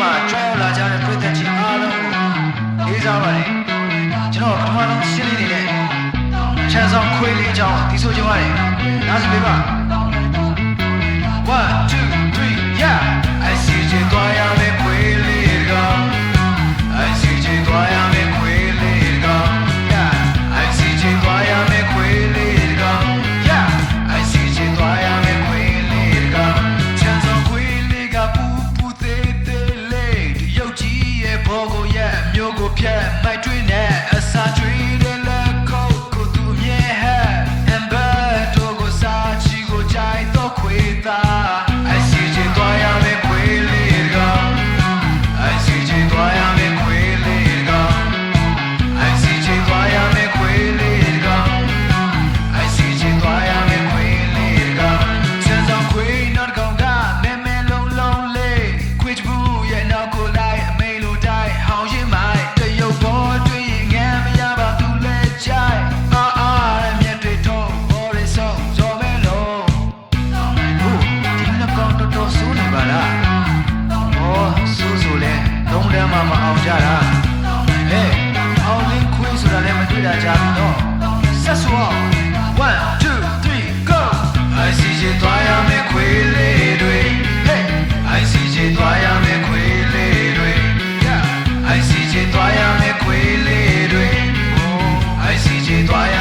မှာကြွရောက်လာကြတဲ့ပြည်သက်ကြီးအားလုံးကိုလေးစားပါတယ်ကျွန်တော်ပထမဆုံးရှင်းလင်းနေတဲ့ချမ်းဆောင်ခွေးလေးအကြောင်းဒီဆိုကြပါရစေနားစပေးပါ1 2 forget my dream. 断。